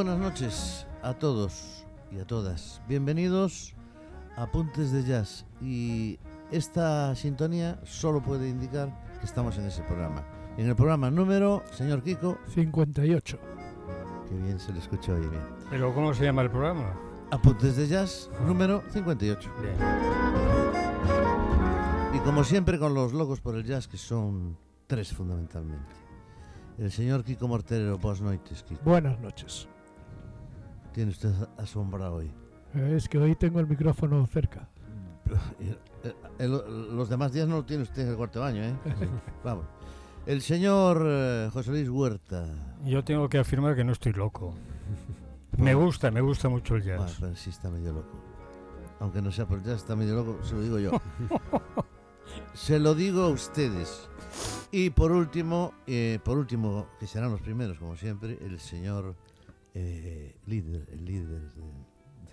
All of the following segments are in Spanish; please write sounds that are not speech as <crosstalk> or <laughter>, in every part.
Buenas noches a todos y a todas. Bienvenidos a Apuntes de Jazz. Y esta sintonía solo puede indicar que estamos en ese programa. En el programa número, señor Kiko, 58. que bien se le escucha hoy bien. ¿Pero cómo se llama el programa? Apuntes de Jazz número 58. Bien. Y como siempre con los locos por el jazz, que son tres fundamentalmente. El señor Kiko Mortero, buenas noches, Kiko. Buenas noches. Tiene usted asombrado hoy. Eh, Es que hoy tengo el micrófono cerca. Eh, el- los demás días no lo tiene usted en el cuarto baño, ¿eh? <laughs> Vamos. El señor eh, José Luis Huerta. Yo tengo que afirmar que no estoy loco. <laughs> Me gusta, me gusta mucho el Bueno, jazz. pero sí está medio loco. Aunque no sea por el jazz, está medio loco, se lo digo yo. <laughs> se lo digo a ustedes. Y por último, eh, por último, que serán los primeros, como siempre, el señor eh, líder, el líder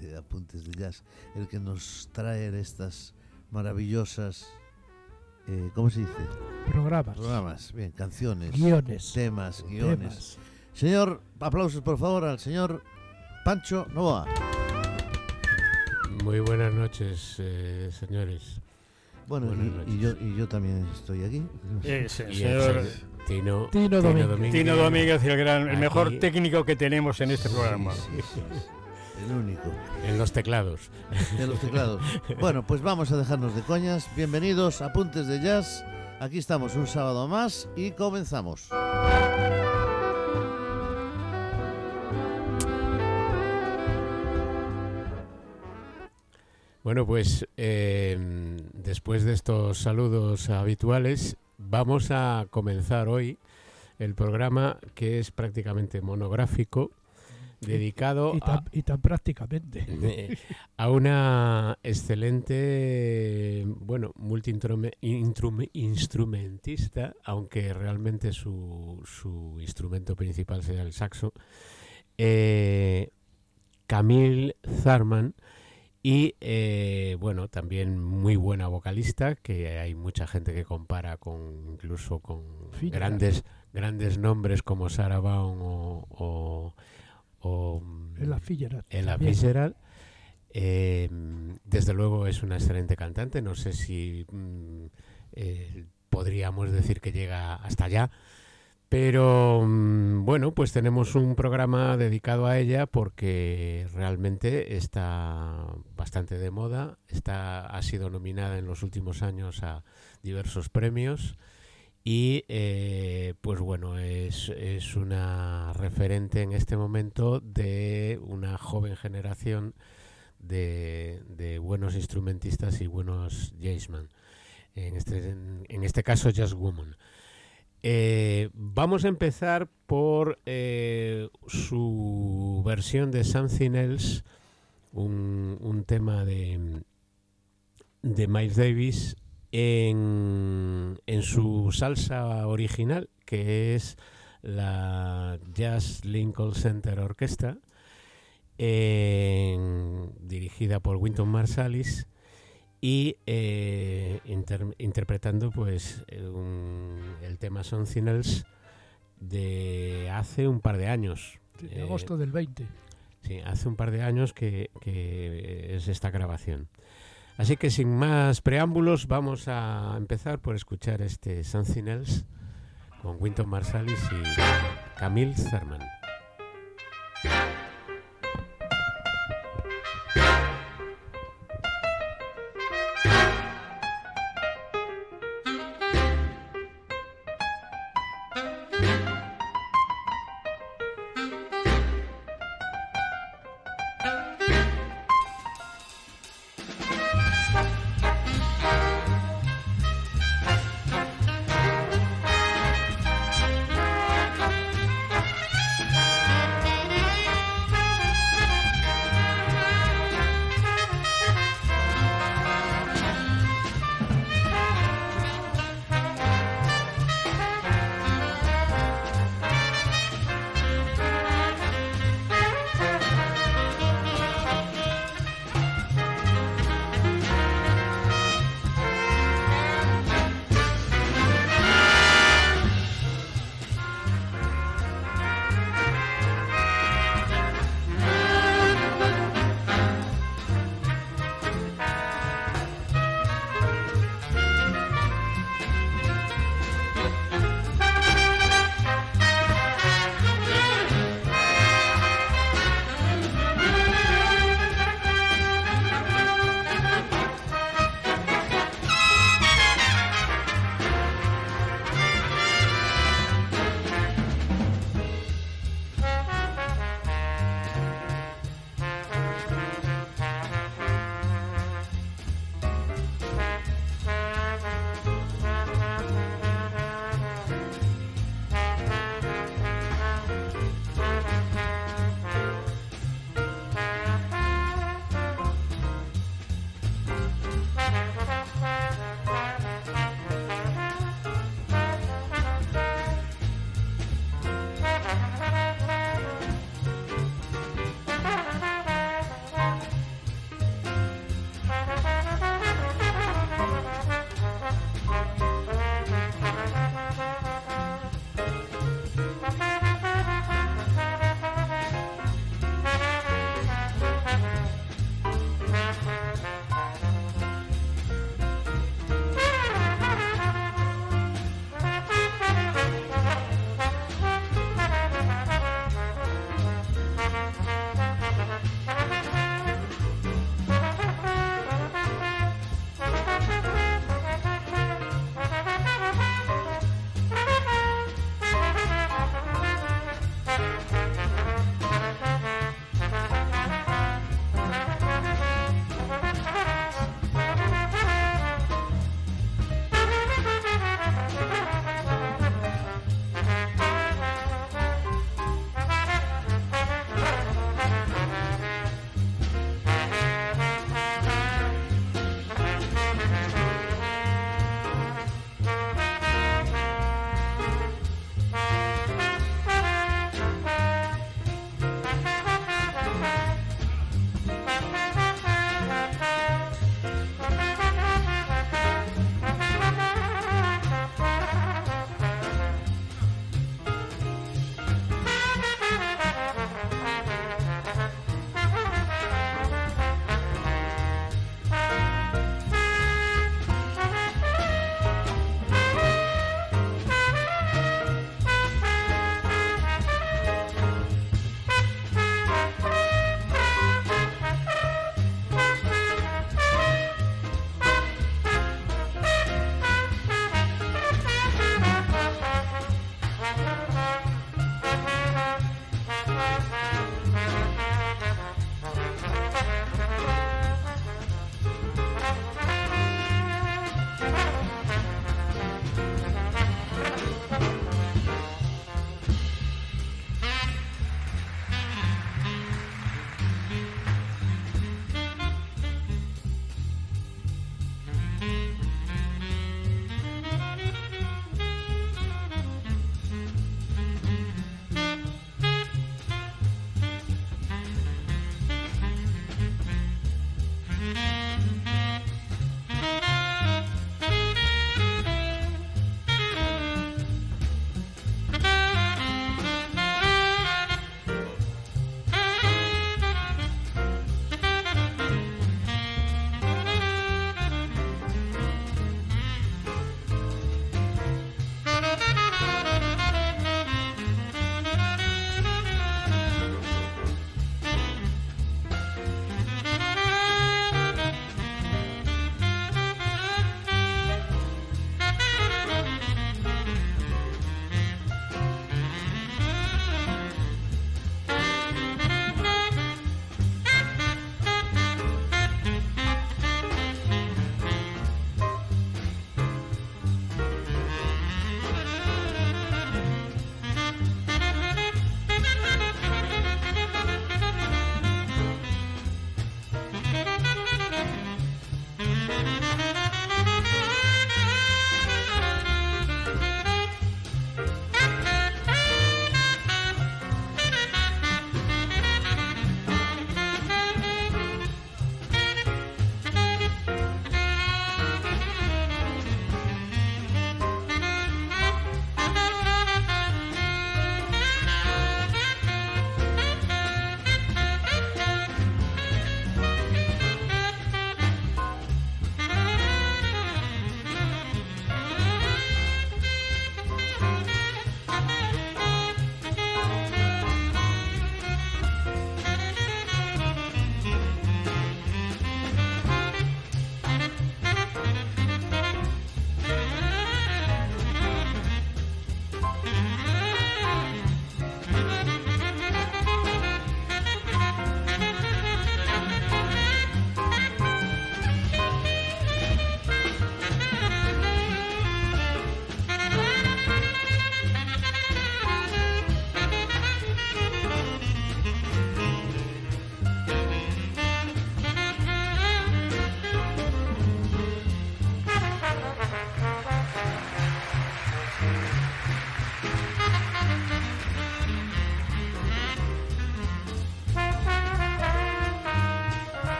de, de Apuntes de Jazz, el que nos trae estas maravillosas, eh, ¿cómo se dice? Programas. Programas, bien, canciones, Guiones. temas, guiones. temas. Señor, aplausos por favor al señor Pancho Novoa. Muy buenas noches, eh, señores. Bueno, y, yo, y yo también estoy aquí. El señor Tino, Tino Domínguez. Tino Domínguez, el, gran, el Aquí. mejor técnico que tenemos en este programa. Sí, sí, sí, sí. El único en los teclados. de los teclados. Bueno, pues vamos a dejarnos de coñas. Bienvenidos a Apuntes de Jazz. Aquí estamos un sábado más y comenzamos. Bueno, pues eh, después de estos saludos habituales, vamos a comenzar hoy el programa que es prácticamente monográfico, dedicado Y a, tan, y tan prácticamente. eh, <laughs> a una excelente, bueno, multi-instrumentista, aunque realmente su, su instrumento principal sea el saxo, eh, Camille Zarman, y eh, bueno, también muy buena vocalista, que hay mucha gente que compara con incluso con grandes, grandes nombres como Sarah Vaughan o, o, o, mm, En la Fitzgerald. Ella. Fitzgerald. Eh, desde luego es una excelente cantante. No sé si mm, eh, podríamos decir que llega hasta allá. Pero mm, bueno, pues tenemos un programa dedicado a ella porque realmente está bastante de moda. Está, ha sido nominada en los últimos años a diversos premios. Y eh, pues bueno, es, es una referente en este momento de una joven generación de, de buenos instrumentistas y buenos jazzmen. En este, en este caso, Jazz Woman. Eh, vamos a empezar por eh, su versión de Something Else, un, tema de, Miles Davis en, su salsa original, que es la Jazz Lincoln Center Orchestra, dirigida por Winton Marsalis y eh, inter- interpretando pues un- el tema Something Else de hace un par de años. De Eh, agosto del 20. Sí, hace un par de años que, que es esta grabación. Así que sin más preámbulos vamos a empezar por escuchar este Something Else con Winton Marsalis y Camille Thurman.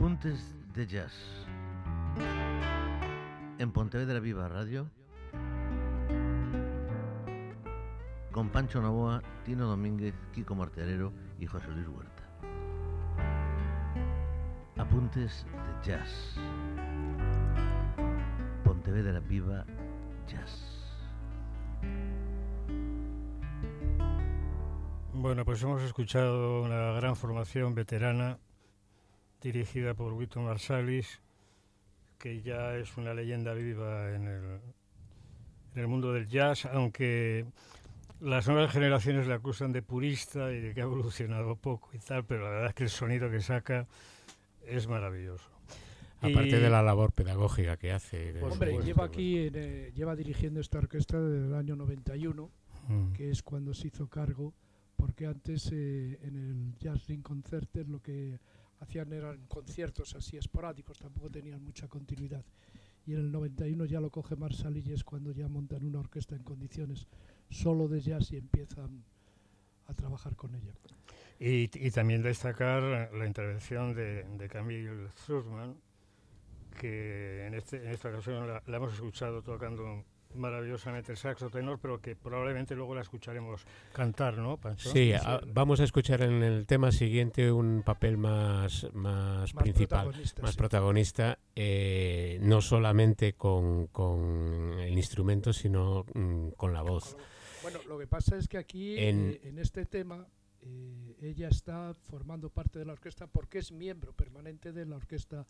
Apuntes de Jazz. En Pontevedra Viva Radio. Con Pancho Novoa, Tino Domínguez, Kiko Marterero y José Luis Huerta. Apuntes de Jazz. Pontevedra Viva Jazz. Bueno, pues hemos escuchado una gran formación veterana dirigida por Wito Marsalis, que ya es una leyenda viva en el, en el mundo del jazz, aunque las nuevas generaciones le acusan de purista y de que ha evolucionado poco y tal, pero la verdad es que el sonido que saca es maravilloso. Aparte Y- de la labor pedagógica que hace. Hombre, supuesto, lleva por aquí, en, eh, lleva dirigiendo esta orquesta desde el año 91, Mm. que es cuando se hizo cargo, porque antes eh, en el Jazz Ring Concerted lo que hacían eran conciertos así esporádicos, tampoco tenían mucha continuidad. Y en el 91 ya lo coge Marshall y es cuando ya montan una orquesta en condiciones solo de jazz y empiezan a trabajar con ella. Y, y también destacar la intervención de, de Camille Zussman, que en, este, en esta ocasión la, la hemos escuchado tocando maravillosamente el saxo tenor, pero que probablemente luego la escucharemos cantar, ¿no, Pancho? Sí, a- vamos a escuchar en el tema siguiente un papel más, más, Más principal, protagonista, más sí. protagonista, eh, no solamente con, con el instrumento, sino mm, con la voz. Bueno, lo que pasa es que aquí, En- eh, en, este tema, eh, ella está formando parte de la orquesta porque es miembro permanente de la orquesta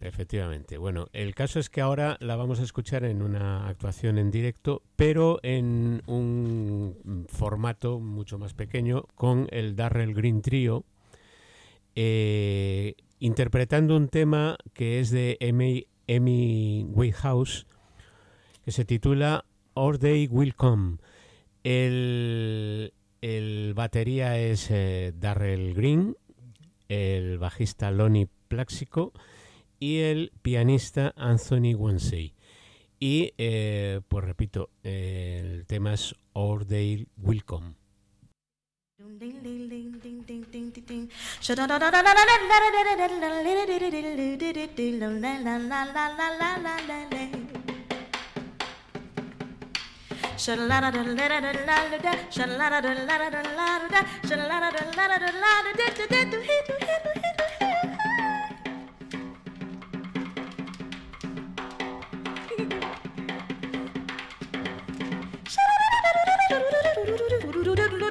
Efectivamente. Bueno, el caso es que ahora la vamos a escuchar en una actuación en directo, pero en un formato mucho más pequeño con el Darrell Green Trio, eh, interpretando un tema que es de Amy, Amy Whitehouse, que se titula Our Day Will Come. El, el batería es eh, Darrell Green, el bajista Lonnie Y el pianista Anthony Wansey. Y, eh, pues repito, el tema es Day Will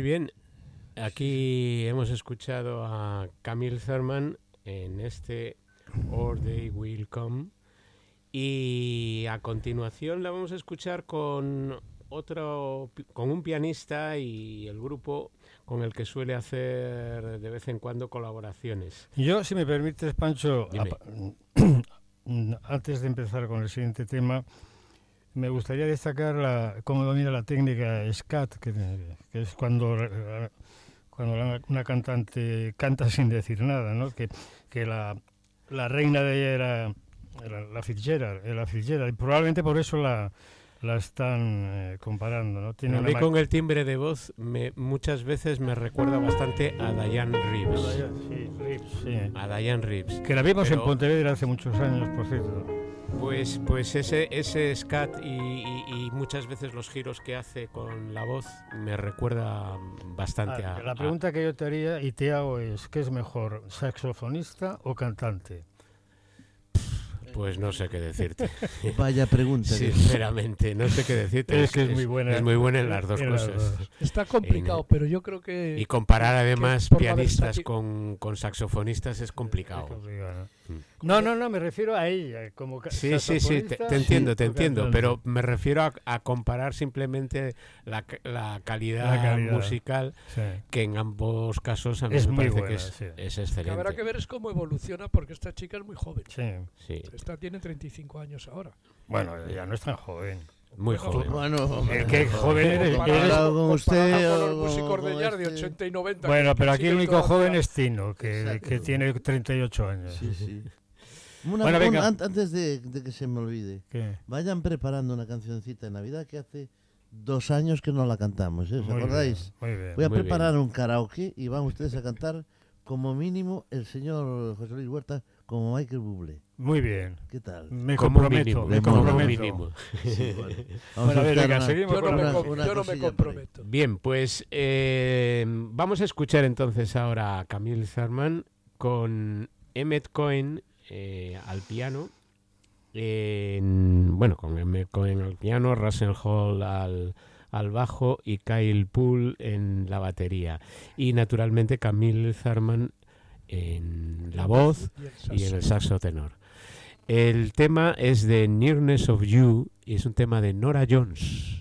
muy bien. Aquí hemos escuchado a Camille Thurman en este Or Day Will Come. Y a continuación la vamos a escuchar con otro con un pianista y el grupo con el que suele hacer de vez en cuando colaboraciones. Yo, si me permites, Pancho, Dime. <clears throat> antes de empezar con el siguiente tema, me gustaría destacar la, cómo domina la técnica SCAT, que, que es cuando, eh, cuando una cantante canta sin decir nada, ¿no? que, que la, la reina de ella era, era la Fitzgerald, era Fitzgerald, y probablemente por eso la, la están eh, comparando. ¿no? Tiene A mí con el timbre de voz me, muchas veces me recuerda bastante a Diane Reeves. Sí, Reeves, sí. A Diane Reeves. Que la vimos Pero- en Pontevedra hace muchos años, por cierto. Pues, pues ese, ese scat y, y- y muchas veces los giros que hace con la voz me recuerda bastante Ah, a... la a- pregunta que yo te haría y te hago es, ¿qué es mejor, saxofonista o cantante? pues no sé qué decirte. <laughs> Vaya pregunta. Sinceramente, no sé qué decirte. Es que es muy buena. Es muy buena en las dos En las cosas. dos. Está complicado, pero yo creo que Y comparar además pianistas con, con saxofonistas es complicado. Es complicado. No, no, no, me refiero a ella como Sí, sí, sí, te, te entiendo, te entiendo, pero me refiero a, a comparar simplemente la, la calidad, La calidad. musical, Sí. que en ambos casos a mí Es me muy parece que buena, es, sí. es Lo que habrá excelente. que ver es cómo evoluciona porque esta chica es muy joven. Sí. Sí, Esta tiene 35 años ahora. Bueno, ya no es tan joven. Muy joven. Bueno, El que joven eres, Comparado eres- Comparado con usted con los músicos de jazz de este- 80 y 90. Bueno, que- pero aquí el único joven es Tino, que, que tiene 38 años. Sí, sí. Una- Bueno, una- venga. an- antes de, de que se me olvide, ¿Qué? vayan preparando una cancioncita de Navidad que hace dos años que no la cantamos, ¿eh? ¿os Muy acordáis? bien, muy bien. Voy a Muy preparar un karaoke y van ustedes a cantar como mínimo el señor José Luis Huerta como Michael Bublé. Muy bien. ¿Qué tal? Me Como comprometo, mínimo, me comprometo. <laughs> Sí, Bueno, a ver, buscar venga, una- seguimos Yo no con me, com- yo no me comprometo. Bien, pues eh, vamos a escuchar entonces ahora a Camille Thurman con Emmett Cohen eh, al piano. en- bueno, con Emmett Cohen al piano, Russell Hall al, al bajo y Kyle Poole en la batería. Y naturalmente Camille Thurman en la voz Y en el saxo tenor. El tema es de Nearness of You y es un tema de Nora Jones.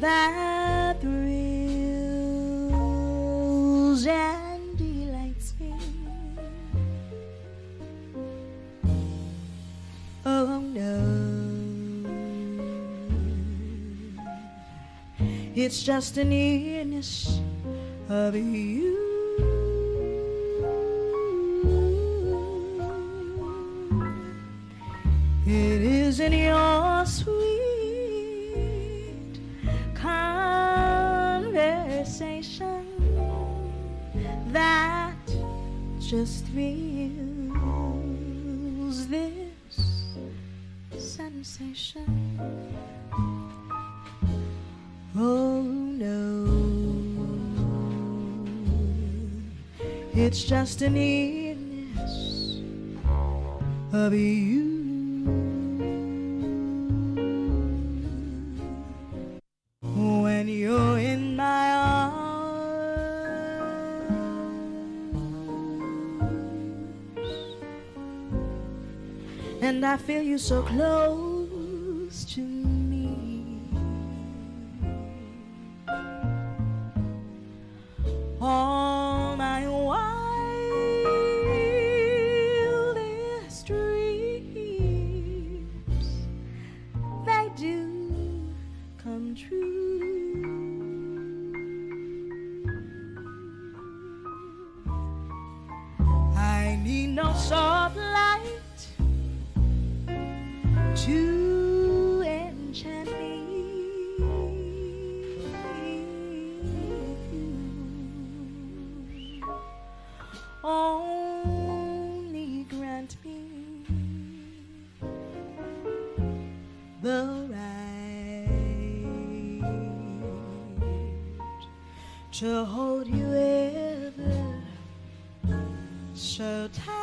that thrills and delights me. Oh no, it's just an earnest of you. thrills this sensation. Oh no, it's just an illness of you. you so close. to hold you ever so tight.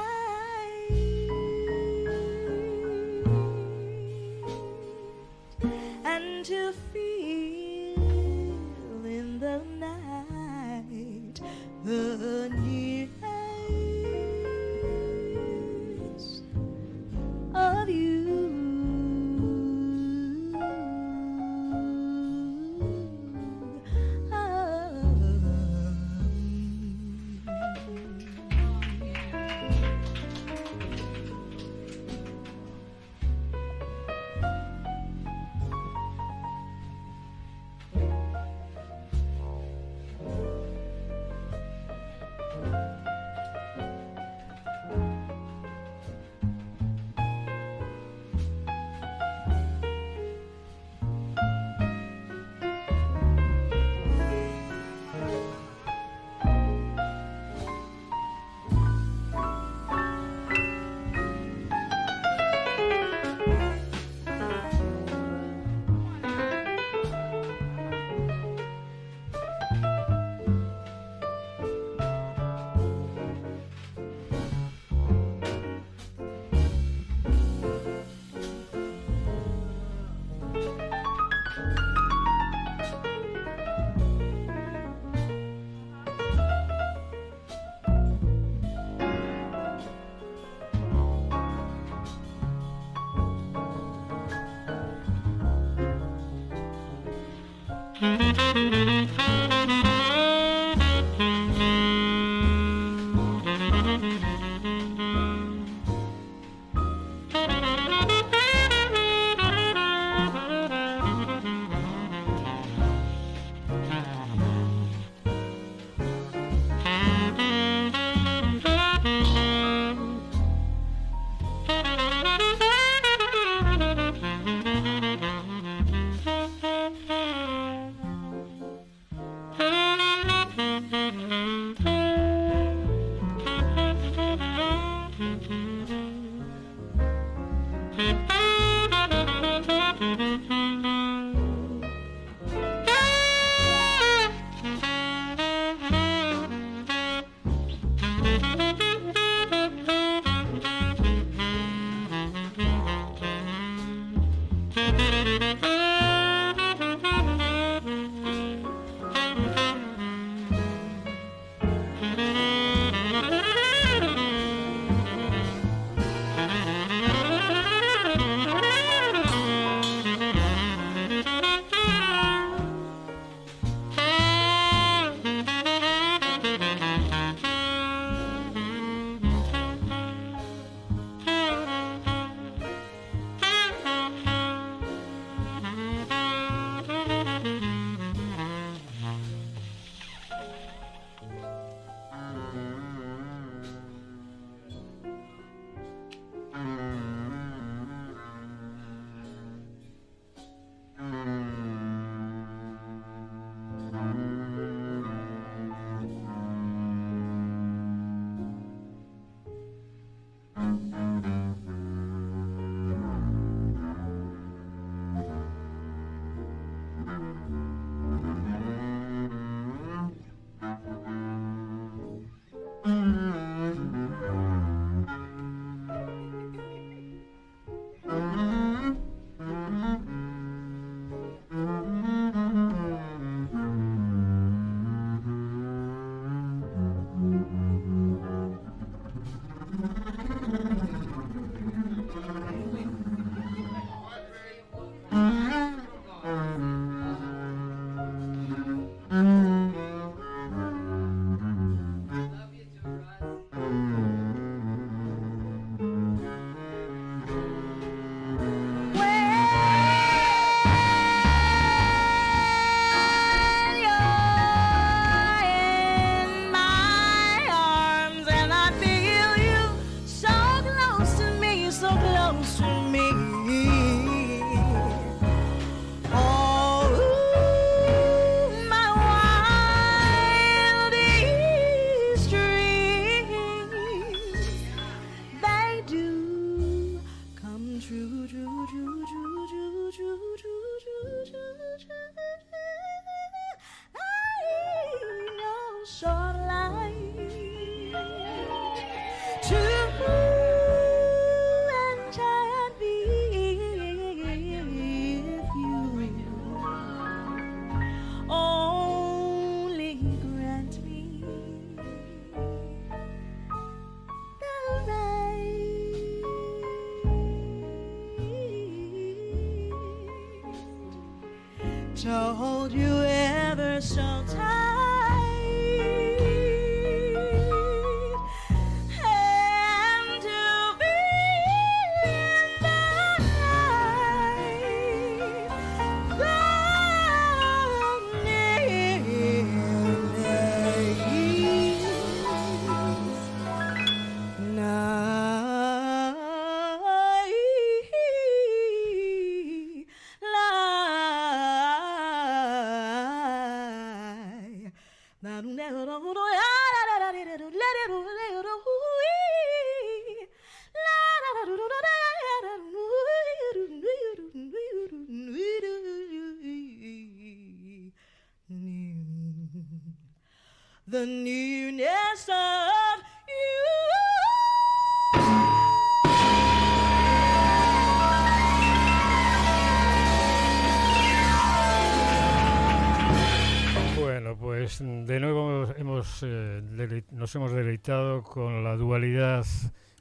Nos hemos deleitado con la dualidad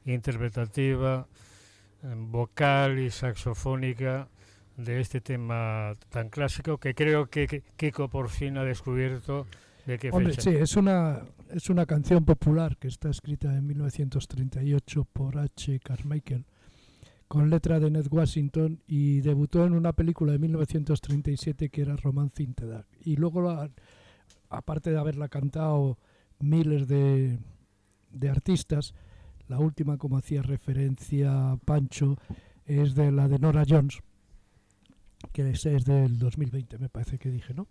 interpretativa, eh, vocal y saxofónica de este tema tan clásico que creo que Kiko por fin ha descubierto de qué Hombre, fecha. sí, es una, es una canción popular que está escrita en 1938 por H. Carmichael, con letra de Ned Washington y debutó en una película de 1937 que era Romance in the Dark. Y luego, la- aparte de haberla cantado miles de, de artistas, la última, como hacía referencia Pancho, es de la de Nora Jones, que es, es del 2020, me parece que dije, ¿no?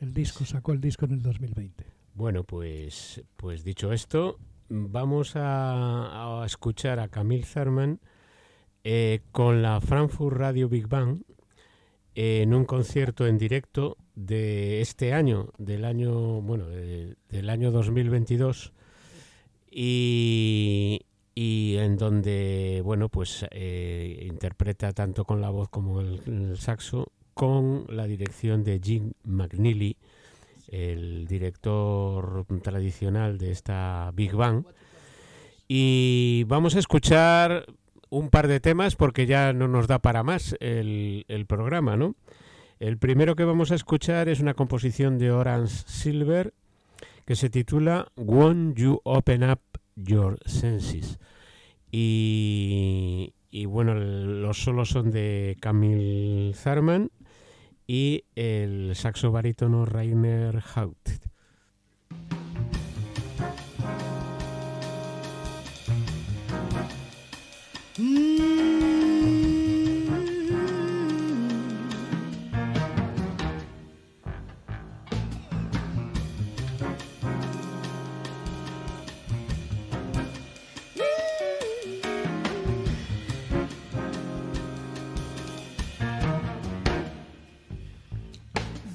El disco, sacó el disco en el 2020. Bueno, pues, pues dicho esto, vamos a, a escuchar a Camille Thurman eh, con la Frankfurt Radio Big Bang en un concierto en directo de este año, del año, bueno, de- del año 2022 y, y en donde, bueno, pues eh, interpreta tanto con la voz como el, el saxo con la dirección de Jim McNeely, el director tradicional de esta Big Bang. Y vamos a escuchar un par de temas porque ya no nos da para más el, programa, ¿no? El primero que vamos a escuchar es una composición de Orange Silver que se titula Won't You Open Up Your Senses. Y, bueno, los solos son de Camille Thurman y el saxo barítono Rainer Haut. Mm.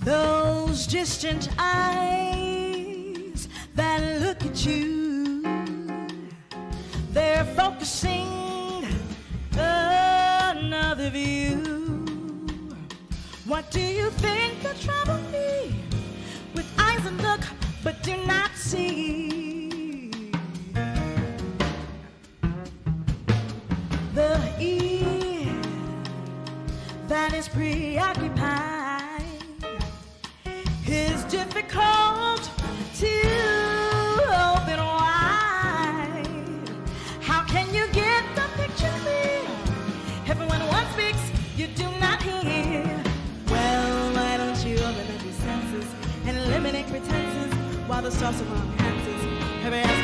Those distant eyes that look at you, they're focusing another view. What do you think the trouble be with eyes that look but do not see? The ear that is preoccupied is difficult to testosterone enhances her ass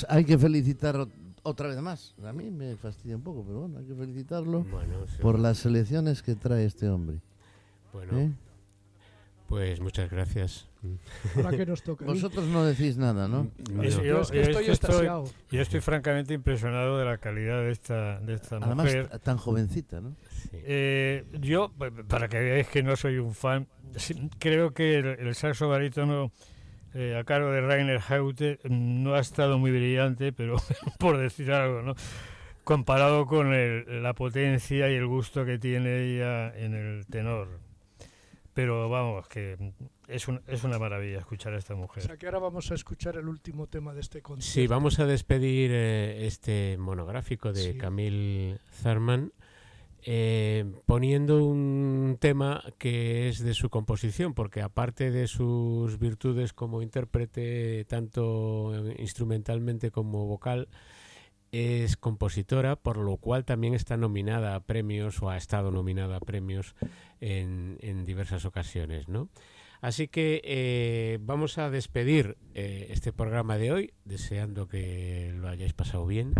pues hay que felicitar ot- otra vez más. A mí me fastidia un poco, pero bueno, hay que felicitarlo Bueno, sí. por las selecciones que trae este hombre. Bueno, ¿eh? pues muchas gracias. Ahora que nos toca. Vosotros no decís nada, ¿no? Yo, yo- es que yo estoy. Yo francamente impresionado de la calidad de esta, de esta Además, mujer. tan jovencita, ¿no? Sí. Eh, yo, pa- para que veáis que no soy un fan, creo que el, el saxo barítono eh, a cargo de Rainer Haute mm, no ha estado muy brillante, pero <laughs> por decir algo, ¿no? Comparado con el- la potencia y el gusto que tiene ella en el tenor. Pero vamos, que es, un- es una maravilla escuchar a esta O mujer. sea que ahora vamos a escuchar el último tema de este concierto. Sí, vamos a despedir eh, este monográfico de Sí. Camille Zarman eh, poniendo un tema que es de su composición, porque aparte de sus virtudes como intérprete, tanto instrumentalmente como vocal, es compositora, por lo cual también está nominada a premios o ha estado nominada a premios en, diversas ocasiones, ¿no? Así que eh, vamos a despedir eh, este programa de hoy, deseando que lo hayáis pasado bien,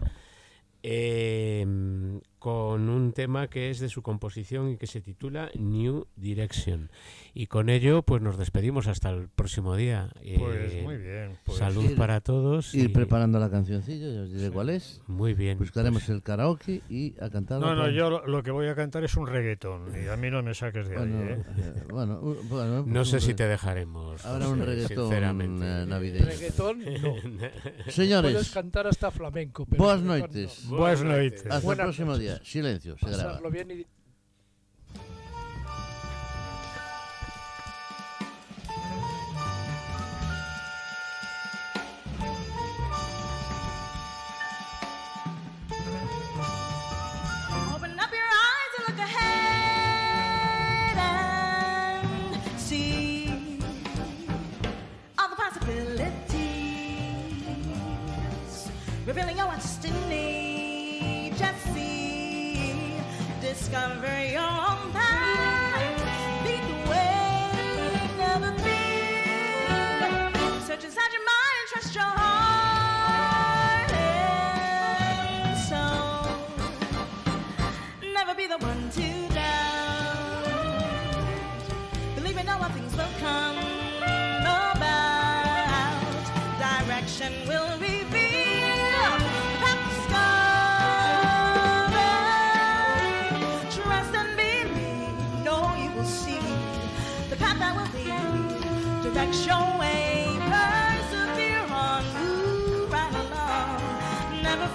con un tema que es de su composición y que se titula New Direction. Y con ello, pues nos despedimos hasta el próximo día. Pues Eh, muy bien. pues- Salud Ir- para todos. Ir y- preparando la cancioncilla, ya os diré cuál es. Muy bien. Buscaremos pues, el karaoke y a cantar. No, no, yo lo, lo que voy a cantar es un reggaetón y a mí no me saques de Bueno, ahí. ¿eh? eh, bueno, bueno, no pues sé un si te dejaremos. Habrá José, un reggaetón sinceramente. eh, navideño. Reggaetón, no. <laughs> Puedes Señores, cantar hasta flamenco. Pero boas reggaetón noites. no. Buenas noches. Hasta el Buenas próximo noches. día. Silencio, se graba. Pasarlo bien y Open up your eyes and look discover your own path,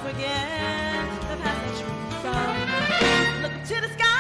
forget the passage from. Look to the sky